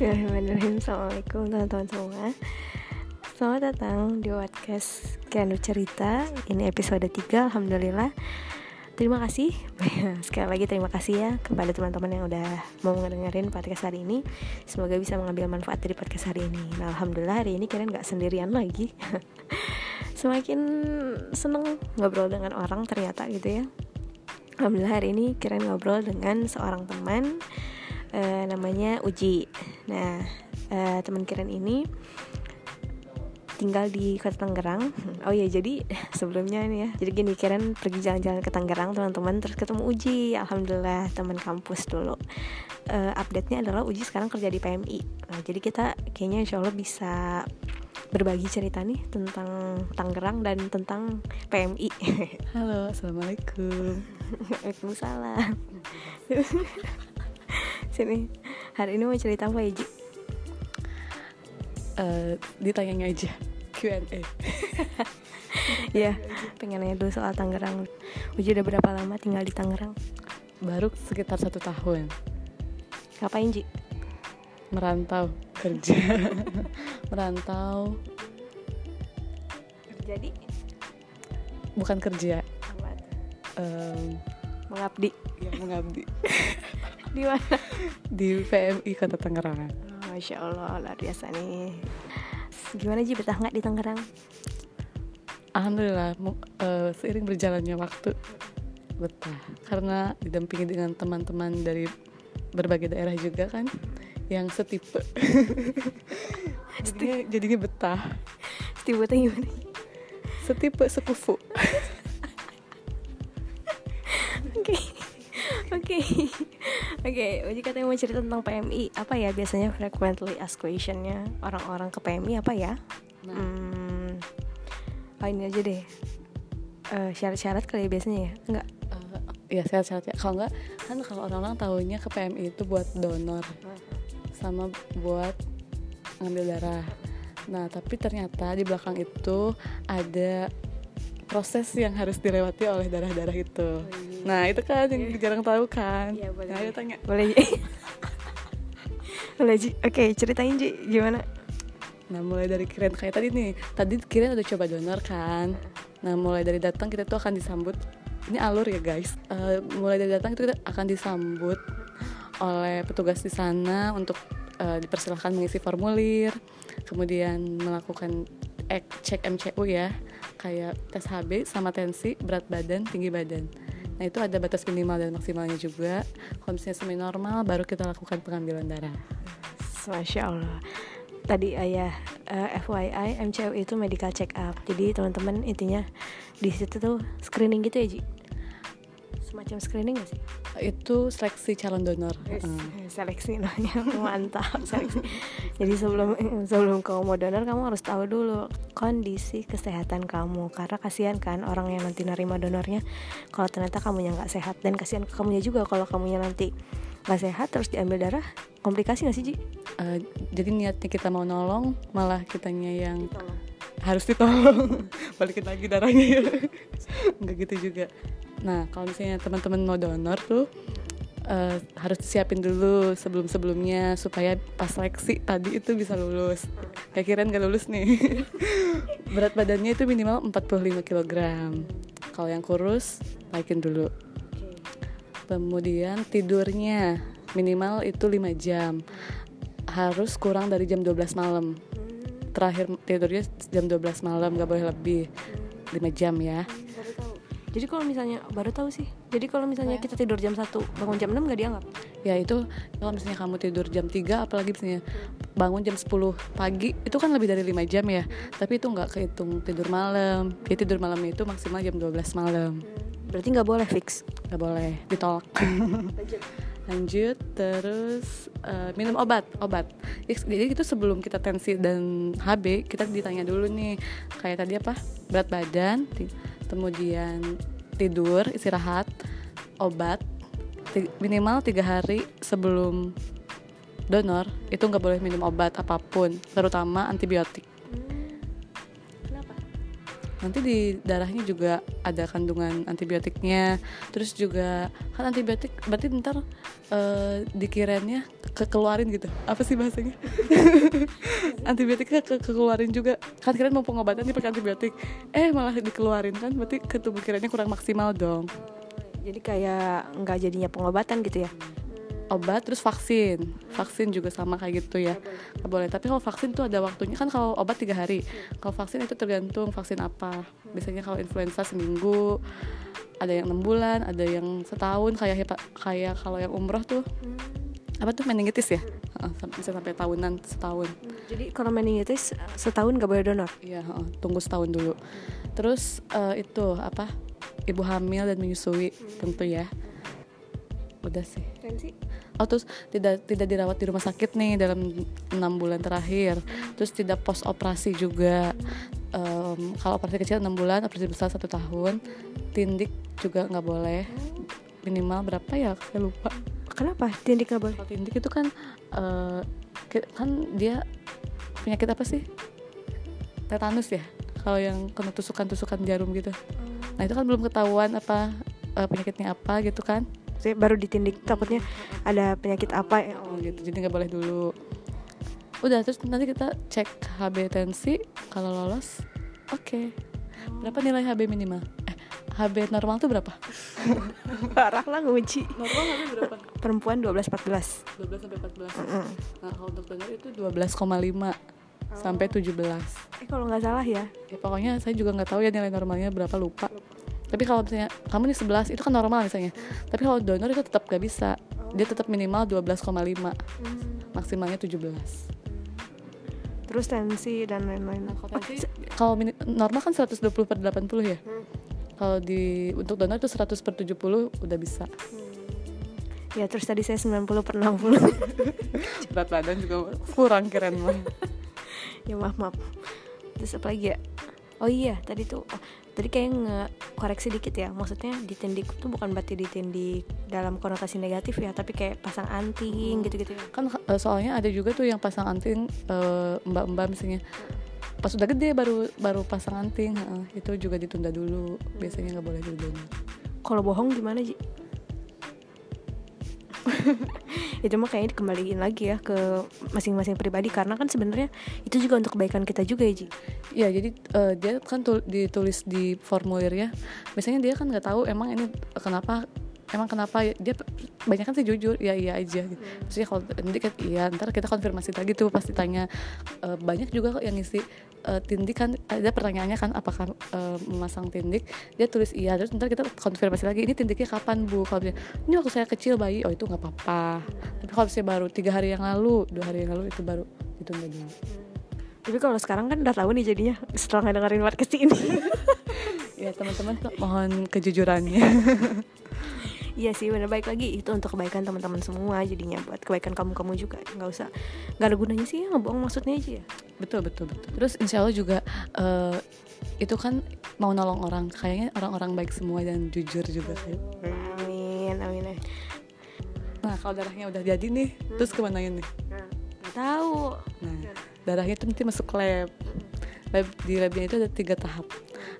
Bismillahirrahmanirrahim. Assalamualaikum teman-teman semua. Selamat datang di podcast Kianu Cerita. Ini episode 3 Alhamdulillah. Terima kasih. Sekali lagi terima kasih ya Kepada teman-teman yang udah mau ngedengerin podcast hari ini. Semoga bisa mengambil manfaat dari podcast hari ini. Nah Alhamdulillah hari ini kalian gak sendirian lagi. Semakin seneng ngobrol dengan orang ternyata gitu ya. Alhamdulillah hari ini kalian ngobrol dengan seorang teman uh, namanya Uji. Nah, uh, teman Kiran ini tinggal di kota Tangerang. Oh ya, jadi sebelumnya nih ya. Jadi gini, Kiran pergi jalan-jalan ke Tangerang teman-teman, terus ketemu Uji. Alhamdulillah teman kampus dulu. Uh, update-nya adalah Uji sekarang kerja di PMI. Nah, jadi kita kayaknya insya Allah bisa berbagi cerita nih tentang Tangerang dan tentang PMI. Halo, assalamualaikum. Waalaikumsalam. Sini, hari ini mau cerita apa ya, Ji? Uh, ditanyanya aja Q&A. ya, pengen nanya dulu soal Tangerang. Uji udah berapa lama tinggal di Tangerang? Baru sekitar satu tahun. Ngapain, Ji? Merantau kerja. Merantau. Kerja di? Bukan kerja. Um, Mengabdi. ya mengabdi. di mana? Di PMI Kota Tangerang. Oh, Masya Allah, luar biasa nih. Gimana Ji betah nggak di Tangerang? Alhamdulillah, uh, seiring berjalannya waktu betah karena didampingi dengan teman-teman dari berbagai daerah juga kan yang setipe jadinya, jadinya betah setipe tuh gimana setipe sekufu oke jadi katanya mau cerita tentang PMI apa ya biasanya frequently asked questionnya? Orang-orang ke PMI apa ya? Nah. hmm, oh ini aja deh. Uh, syarat-syarat kali ya biasanya ya? Enggak? Uh, ya syarat-syarat ya kalau enggak kan kalau orang-orang tahunya ke PMI itu buat donor sama buat ngambil darah. Nah tapi ternyata di belakang itu ada proses yang harus dilewati oleh darah-darah itu. Oh, iya. Nah itu kan yang iya. jarang tahu kan. Iya boleh. Nah ayo tanya. Boleh. boleh Ji. Oke ceritain Ji gimana? Nah mulai dari kirim kayak tadi nih. Tadi kirim udah coba donor kan. Nah mulai dari datang kita tuh akan disambut. Ini alur ya guys. Uh, mulai dari datang itu kita akan disambut oleh petugas di sana untuk uh, dipersilahkan mengisi formulir, kemudian melakukan cek MCU ya kayak tes HB sama tensi berat badan tinggi badan nah itu ada batas minimal dan maksimalnya juga. Kalau misalnya semi normal baru kita lakukan pengambilan darah. Masya Allah. Tadi ayah uh, FYI MCU itu medical check up. Jadi teman-teman intinya di situ tuh screening gitu ya Ji semacam screening gak sih? Itu seleksi calon donor. Yes, hmm. Seleksi namanya mantap seleksi. Jadi sebelum sebelum kamu mau donor kamu harus tahu dulu kondisi kesehatan kamu karena kasihan kan orang yang nanti nerima donornya kalau ternyata kamunya nggak sehat dan kasihan ke kamunya juga kalau kamunya nanti nggak sehat terus diambil darah komplikasi nggak sih Ji? Uh, jadi niatnya kita mau nolong malah kitanya yang Ditolong. harus ditolong balikin lagi darahnya ya nggak gitu juga Nah, kalau misalnya teman-teman mau donor tuh uh, harus disiapin dulu sebelum-sebelumnya supaya pas seleksi tadi itu bisa lulus. Kayak kirain gak lulus nih. Berat badannya itu minimal 45 kg. Kalau yang kurus, naikin dulu. Kemudian tidurnya minimal itu 5 jam. Harus kurang dari jam 12 malam. Terakhir tidurnya jam 12 malam, gak boleh lebih. 5 jam ya jadi kalau misalnya baru tahu sih. Jadi kalau misalnya kita tidur jam 1 bangun jam 6 gak dianggap? Ya itu kalau misalnya kamu tidur jam 3 apalagi misalnya bangun jam 10 pagi itu kan lebih dari 5 jam ya. Tapi itu nggak kehitung tidur malam. Jadi tidur malamnya itu maksimal jam 12 malam. Berarti nggak boleh fix? Nggak boleh ditolak. Lanjut. Lanjut terus uh, minum obat obat. Jadi itu sebelum kita tensi dan HB kita ditanya dulu nih. Kayak tadi apa? Berat badan kemudian tidur istirahat obat minimal tiga hari sebelum donor itu nggak boleh minum obat apa pun terutama antibiotik nanti di darahnya juga ada kandungan antibiotiknya. Terus juga kan antibiotik berarti ntar uh, dikirainnya kekeluarin gitu. Apa sih bahasanya? Antibiotiknya ke kekeluarin juga. Kan kirain mau pengobatan nih pakai antibiotik. Eh malah dikeluarin kan? Berarti ke tubuh kurang maksimal dong. Jadi kayak nggak jadinya pengobatan gitu ya obat terus vaksin. Vaksin juga sama kayak gitu ya. Nggak boleh. Tapi kalau vaksin tuh ada waktunya. Kan kalau obat tiga hari. Kalau vaksin itu tergantung vaksin apa. Biasanya kalau influenza seminggu ada yang enam bulan ada yang setahun. Kayak hepa, kayak kalau yang umroh tuh apa tuh meningitis ya? Bisa sampai tahunan setahun. Jadi kalau meningitis setahun nggak boleh donor? Iya tunggu setahun dulu. Terus uh, itu apa ibu hamil dan menyusui tentu ya udah sih. Oh terus tidak tidak dirawat di rumah sakit nih dalam enam bulan terakhir. Terus tidak post operasi juga. Um, kalau operasi kecil enam bulan operasi besar satu tahun. Tindik juga nggak boleh. Minimal berapa ya? Saya lupa. Kenapa? Tindik nggak boleh? Tindik itu kan uh, kan dia penyakit apa sih? Tetanus ya? Kalau yang kena tusukan-tusukan jarum gitu. Nah itu kan belum ketahuan apa uh, penyakitnya apa gitu kan saya baru ditindik takutnya ada penyakit apa ya oh gitu. Jadi nggak boleh dulu. Udah terus nanti kita cek HB tensi. Kalau lolos oke. Okay. berapa nilai HB minimal? Eh HB normal tuh berapa? Parah lah nguji normal HB berapa? Perempuan 12 14 12 sampai 14 mm -hmm. nah kalau untuk donor itu 12,5 sampai 17 eh kalau nggak salah ya. Ya pokoknya saya juga nggak tahu ya nilai normalnya berapa lupa tapi kalau misalnya kamu nih 11 itu kan normal misalnya. Tapi kalau donor itu tetap gak bisa. Dia tetap minimal 12,5 hmm. maksimalnya 17 terus tensi dan lain-lain. Nah, kalau oh, normal kan 120 per 80 ya? Hmm. kalau di untuk donor itu 100 per 70 udah bisa. Hmm. ya terus tadi saya 90 per 60 berat badan juga kurang keren mah ya maaf maaf. Terus apa lagi ya oh iya tadi tuh oh, tadi kayak nge-koreksi dikit ya. Maksudnya ditindik tuh bukan berarti ditindik dalam konotasi negatif ya tapi kayak pasang anting gitu-gitu ya. kan uh, soalnya ada juga tuh yang pasang anting uh, mbak-mbak misalnya. Pas udah gede baru baru pasang anting uh, itu juga ditunda dulu. Biasanya nggak boleh dulu. Kalau bohong gimana sih itu mah kayaknya dikembaliin lagi ya ke masing-masing pribadi karena kan sebenarnya itu juga untuk kebaikan kita juga ya Ji ya jadi uh, dia kan ditulis di formulir ya biasanya dia kan nggak tahu emang ini kenapa emang kenapa dia banyak kan sih jujur ya iya aja gitu. Hmm. Maksudnya kalau nanti kan iya ntar kita konfirmasi lagi tuh pasti tanya uh, banyak juga kok yang ngisi uh, tindik kan ada pertanyaannya kan apakah uh, memasang tindik? Dia tulis iya terus ntar kita konfirmasi lagi ini tindiknya kapan bu? Kalau dia ini waktu saya kecil bayi. Oh itu nggak apa-apa. Tapi kalau saya baru tiga hari yang lalu dua hari yang lalu itu baru itu nggak dulu tapi kalau sekarang kan udah tahu nih jadinya setelah dengerin podcast ini. Ya teman-teman mohon kejujurannya iya sih bener. Baik lagi itu untuk kebaikan teman-teman semua jadinya buat kebaikan kamu kamu juga. Nggak usah nggak ada gunanya sih ya ngebohong maksudnya aja. Ya betul betul betul. Terus insya Allah juga uh, itu kan mau nolong orang. Kayaknya orang-orang baik semua dan jujur juga kan. Amin amin. Nah kalau darahnya udah jadi nih hmm. terus ke mana ini hmm. tahu. Nah darahnya itu nanti masuk lab. Lab di labnya itu ada tiga tahap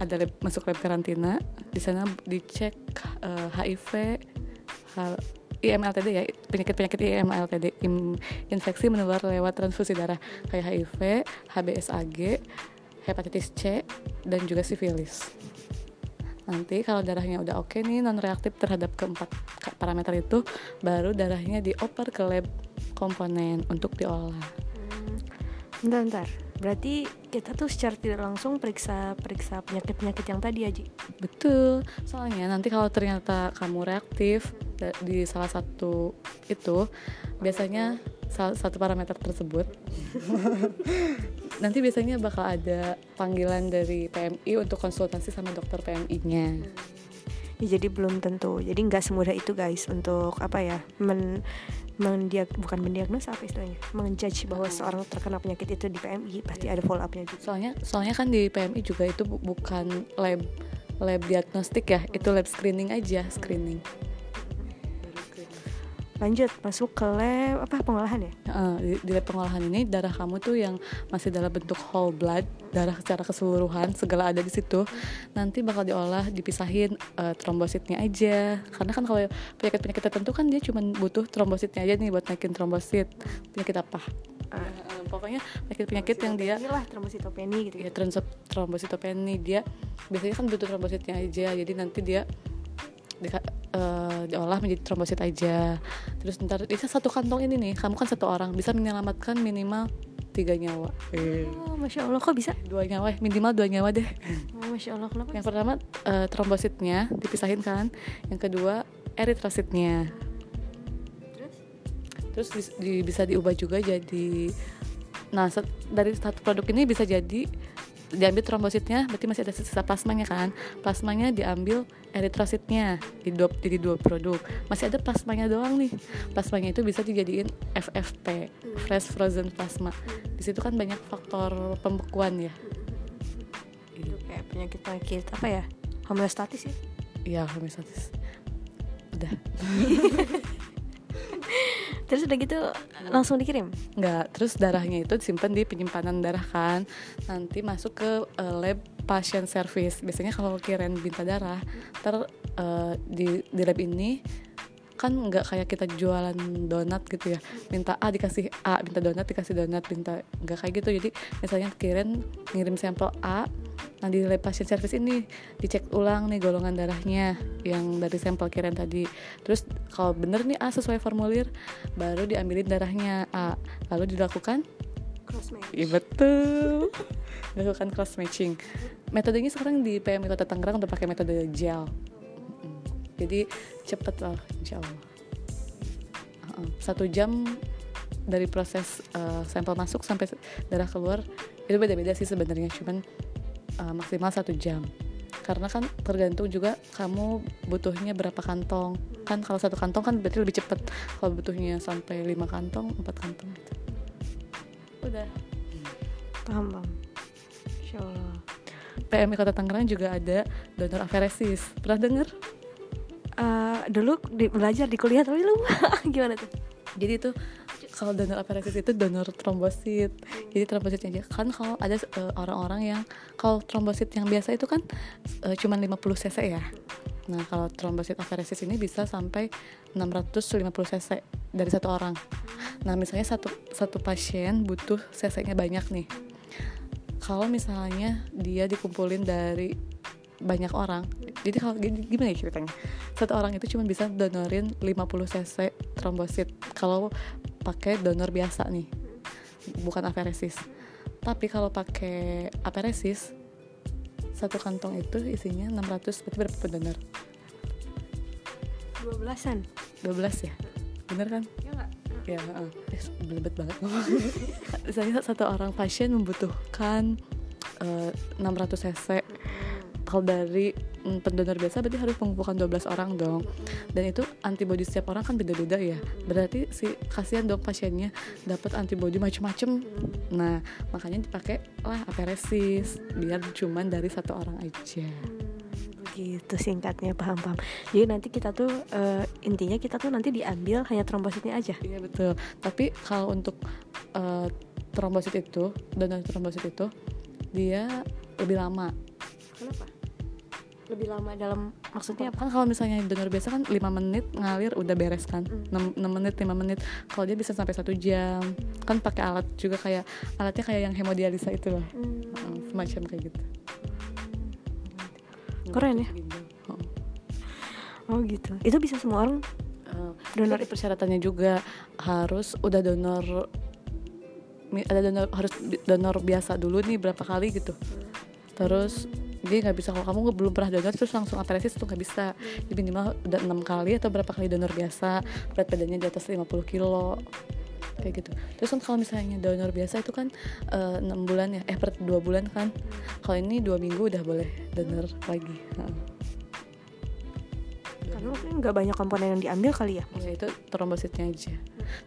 ada lab, masuk lab karantina di sana dicek uh, HIV hal IMLTD ya penyakit-penyakit IMLTD in, infeksi menular lewat transfusi darah kayak HIV, HBsAg, hepatitis C dan juga sifilis. Nanti kalau darahnya udah oke okay nih non reaktif terhadap keempat parameter itu baru darahnya dioper ke lab komponen untuk diolah. Hmm. Bentar, bentar berarti kita tuh secara tidak langsung periksa periksa penyakit penyakit yang tadi aja betul. Soalnya nanti kalau ternyata kamu reaktif di salah satu itu biasanya salah satu parameter tersebut nanti biasanya bakal ada panggilan dari PMI untuk konsultasi sama dokter PMI-nya ya, jadi belum tentu. Jadi nggak semudah itu guys untuk apa ya men mendiag bukan mendiagnosa apa istilahnya menjudge bahwa seorang terkena penyakit itu di PMI pasti ada follow upnya juga. Soalnya soalnya kan di PMI juga itu bukan lab lab diagnostik ya itu lab screening aja screening lanjut masuk ke lab apa pengolahan ya? Uh, di, di lab pengolahan ini darah kamu tuh yang masih dalam bentuk whole blood darah secara keseluruhan segala ada di situ. Nanti bakal diolah dipisahin uh, trombositnya aja. Karena kan kalau penyakit penyakit tertentu kan dia cuma butuh trombositnya aja nih buat naikin trombosit penyakit apa. Uh, pokoknya penyakit penyakit yang dia lah trombositopeni gitu ya trombosit trombositopeni. Dia biasanya kan butuh trombositnya aja jadi nanti dia di, eh, diolah menjadi trombosit aja. Terus ntar itu satu kantong ini nih kamu kan satu orang bisa menyelamatkan minimal tiga nyawa. Eh, oh masya allah kok bisa? Dua nyawa eh, minimal dua nyawa deh. Oh, masya allah kenapa yang pertama eh, trombositnya dipisahin kan. Yang kedua eritrositnya. Terus? Bis- di- bisa diubah juga jadi nah set- dari satu produk ini bisa jadi diambil trombositnya berarti masih ada sisa plasmanya kan? Plasmanya diambil eritrositnya di dua jadi dua produk. Masih ada plasmanya doang nih. Plasmanya itu bisa dijadiin FFP fresh frozen plasma. Di situ kan banyak faktor pembekuan ya. Itu kayak penyakit penyakit apa ya? Homeostatis ya? Iya homeostatis udah terus udah gitu langsung dikirim? Nggak, terus darahnya itu disimpan di penyimpanan darah kan. Nanti masuk ke eh, lab patient service. Biasanya kalau kirim minta darah Ntar eh, di, di lab ini kan nggak kayak kita jualan donat gitu ya. Minta A dikasih A minta donat dikasih donat minta nggak kayak gitu. Jadi misalnya kirim ngirim sampel A nah di lab patient service ini dicek ulang nih golongan darahnya yang dari sampel kirim tadi. Terus kalau bener nih A sesuai formulir baru diambilin darahnya A. Lalu dilakukan cross match. Iya betul. Dilakukan cross matching. Metodenya sekarang di PMI Kota Tangerang udah pakai metode gel. Jadi cepet lah insya Allah. Satu jam dari proses uh, sampel masuk sampai darah keluar itu beda-beda sih sebenarnya. Cuman uh, maksimal satu jam. Karena kan tergantung juga kamu butuhnya berapa kantong. Kan kalau satu kantong kan berarti lebih cepet. Kalau butuhnya sampai lima kantong empat kantong gitu. Udah. Paham paham. Insya allah PMI Kota Tangerang juga ada donor aferesis. Pernah denger? Eh, dulu di, belajar di kuliah tapi lupa. Gimana tuh? Jadi itu kalau donor aferesis itu donor trombosit. Jadi trombositnya aja kan kalau ada eh, orang-orang yang kalau trombosit yang biasa itu kan eh, cuman 50 cc ya. Nah kalau trombosit aferesis ini bisa sampai 650 cc dari satu orang. Nah misalnya satu satu pasien butuh cc-nya banyak nih. Kalau misalnya dia dikumpulin dari banyak orang jadi kalau gimana ya ceritanya? Satu orang itu cuma bisa donorin 50 cc trombosit. Kalau pakai donor biasa nih. Bukan aferesis tapi kalau pakai aferesis satu kantong itu isinya 600 berarti berapa pendonor dua belasan? 12 ya? Bener kan? Ya nggak? Ya heeh. Eh, belibet banget misalnya satu orang pasien membutuhkan eh, 600 cc kalau dari mm, pendonor biasa berarti harus mengumpulkan 12 orang dong. Dan itu antibodi setiap orang kan beda-beda ya. Berarti si kasihan dong pasiennya dapat antibodi macem-macem. Nah makanya dipakai lah aferesis biar cuman dari satu orang aja. Begitu singkatnya paham paham. Jadi nanti kita tuh eh, intinya kita tuh nanti diambil hanya trombositnya aja. Iya betul. Tapi kalau untuk eh, trombosit itu donor trombosit itu dia lebih lama. Kenapa lebih lama dalam maksudnya apa? kan kalau misalnya donor biasa kan 5 menit ngalir udah beres kan. 6, menit 5 menit. Kalau dia bisa sampai satu jam. Kan pakai alat juga kayak alatnya kayak yang hemodialisa itu loh. Hmm, semacam kayak gitu. Keren ya? Oh. oh gitu. Itu bisa semua orang Eh, Donor- persyaratannya juga harus udah donor ada donor harus donor biasa dulu nih berapa kali gitu. Terus dia nggak bisa. Kalau kamu belum pernah donor terus langsung aferesis tuh nggak bisa. Jadi minimal udah enam kali atau berapa kali donor biasa. Berat badannya di atas 50 kilo. Kayak gitu. Terus kan kalau misalnya donor biasa itu kan eh, enam bulan ya. Eh per dua bulan kan. Kalau ini dua minggu udah boleh donor lagi. Heeh. karena mungkin nggak banyak komponen yang diambil kali ya? Ya itu trombositnya aja.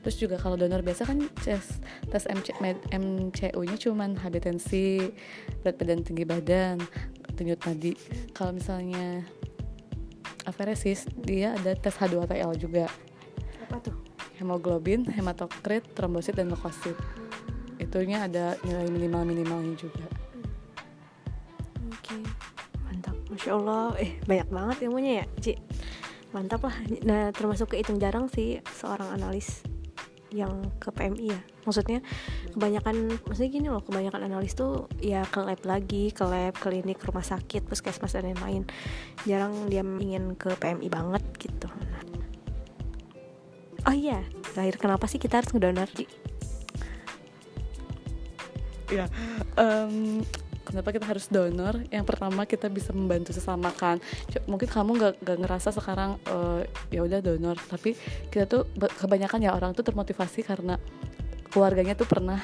Terus juga kalau donor biasa kan tes tes MC, MCU nya cuman HB tensi berat badan tinggi badan denyut nadi kalau misalnya aferesis dia ada tes H2TL juga apa tuh hemoglobin, hematokrit, trombosit dan leukosit. Itunya ada nilai minimal minimalnya juga. Oke, mantap. Masya Allah, eh banyak banget ilmunya ya, Ci. Mantap lah. Nah, termasuk kehitung jarang sih seorang analis yang ke PMI ya. Maksudnya kebanyakan, maksudnya gini loh, kebanyakan analis tuh ya ke lab lagi, ke lab, klinik, rumah sakit, puskesmas dan lain-lain. Jarang dia ingin ke PMI banget gitu. Oh iya, terakhir kenapa sih kita harus ngedonor? Ya, em, kenapa kita harus donor? Yang pertama kita bisa membantu sesama kan. Mungkin kamu nggak nggak ngerasa sekarang eh, ya udah donor, tapi kita tuh kebanyakan ya orang tuh termotivasi karena keluarganya tuh pernah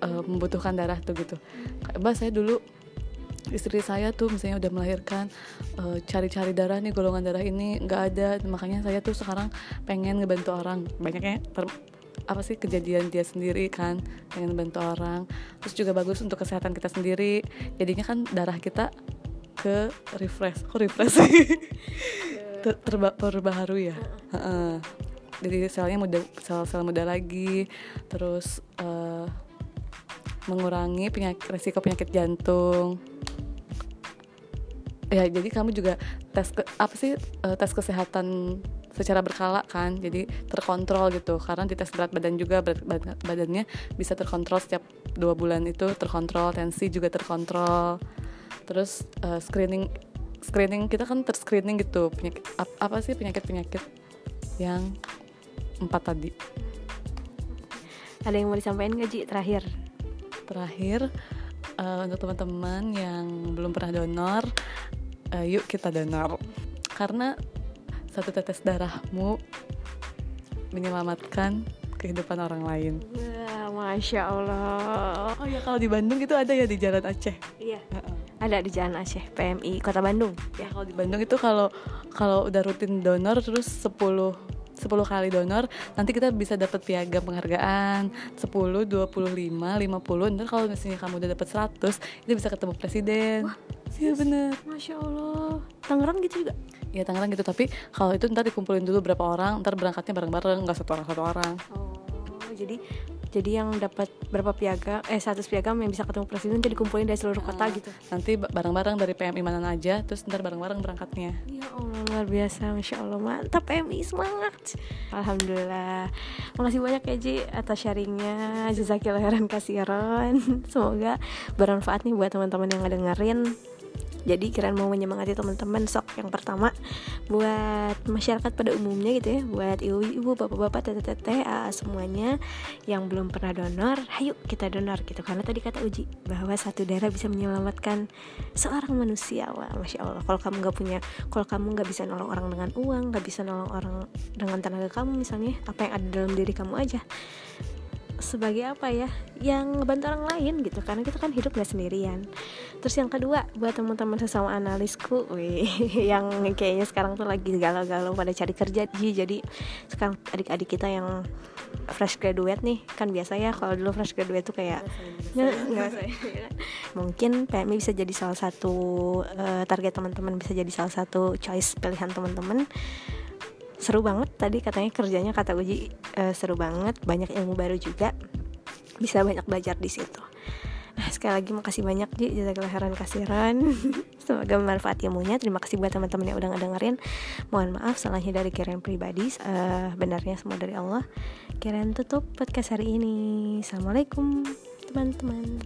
eh, membutuhkan darah tuh gitu. Mbak saya dulu istri saya tuh misalnya udah melahirkan eh, cari-cari darah nih golongan darah ini nggak ada makanya saya tuh sekarang pengen ngebantu orang banyaknya ter- apa sih kejadian dia sendiri kan pengen bantu orang. Terus juga bagus untuk kesehatan kita sendiri. Jadinya kan darah kita ke refresh. Kok refresh sih? Ter- terba- terbaharu ya? Heeh. jadi selnya muda sel-sel muda lagi. Terus eh, mengurangi penyakit resiko penyakit jantung. Ya jadi kamu juga tes ke, apa sih eh, tes kesehatan secara berkala kan jadi terkontrol gitu. Karena di tes berat badan juga berat bad- badannya bisa terkontrol setiap dua bulan itu terkontrol tensi juga terkontrol. Terus eh, screening screening kita kan terscreening gitu penyakit ap- apa sih penyakit penyakit yang empat tadi. Ada yang mau disampaikan gak, Ci, terakhir? terakhir eh, untuk teman-teman yang belum pernah donor eh, yuk kita donor. Karena satu tetes darahmu menyelamatkan kehidupan orang lain. Wah, Masya Allah. Oh ya kalau di Bandung itu ada ya di Jalan Aceh? Iya. Ada di Jalan Aceh, PMI, Kota Bandung. Ya kalau di Bandung itu kalau kalau udah rutin donor terus 10 10 kali donor nanti kita bisa dapat piagam penghargaan 10, 25, 50 ntar kalau misalnya kamu udah dapat 100 itu bisa ketemu presiden. Iya bener. Masya Allah. Tangerang gitu juga? Ya Tangerang gitu tapi kalau itu ntar dikumpulin dulu berapa orang ntar berangkatnya bareng-bareng nggak satu orang satu orang Oh, jadi jadi yang dapat berapa piagam eh satu piagam yang bisa ketemu presiden jadi dikumpulin dari seluruh kota gitu. nanti ba- bareng-bareng dari PMI mana aja terus ntar bareng-bareng berangkatnya Ya Allah luar biasa, masya Allah mantap PMI semangat. Alhamdulillah, makasih banyak ya Ji atas sharingnya, jazakillah khairan kasiran. Semoga bermanfaat nih buat teman-teman yang ngedengerin. Jadi kirain mau menyemangati teman-teman sok yang pertama buat masyarakat pada umumnya gitu ya, buat ibu-ibu, bapak-bapak, teteh-teteh, AA semuanya yang belum pernah donor, ayo kita donor gitu. Karena tadi kata Uji bahwa satu darah bisa menyelamatkan seorang manusia. Wah, masya Allah. Kalau kamu nggak punya, kalau kamu nggak bisa nolong orang dengan uang, nggak bisa nolong orang dengan tenaga kamu misalnya, apa yang ada dalam diri kamu aja sebagai apa ya yang ngebantu orang lain gitu karena kita kan hidup gak sendirian. Terus yang kedua buat teman-teman sesama analisku wih, yang kayaknya sekarang tuh lagi galau-galau pada cari kerja jadi sekarang adik-adik kita yang fresh graduate nih kan biasa ya kalau dulu fresh graduate tuh kayak ya. mungkin PMI bisa jadi salah satu eh, target teman-teman bisa jadi salah satu choice pilihan teman-teman seru banget tadi katanya kerjanya kata Uji. Eh, seru banget banyak ilmu baru juga. Bisa banyak belajar di situ. Nah, sekali lagi makasih banyak Ji. Jazakallah khairan kasiran. Semoga bermanfaat ilmunya. Terima kasih buat teman-teman yang udah ngedengerin. Mohon maaf salahnya dari Karen pribadi. Eh, benarnya semua dari Allah. Karen tutup podcast hari ini. Assalamualaikum teman-teman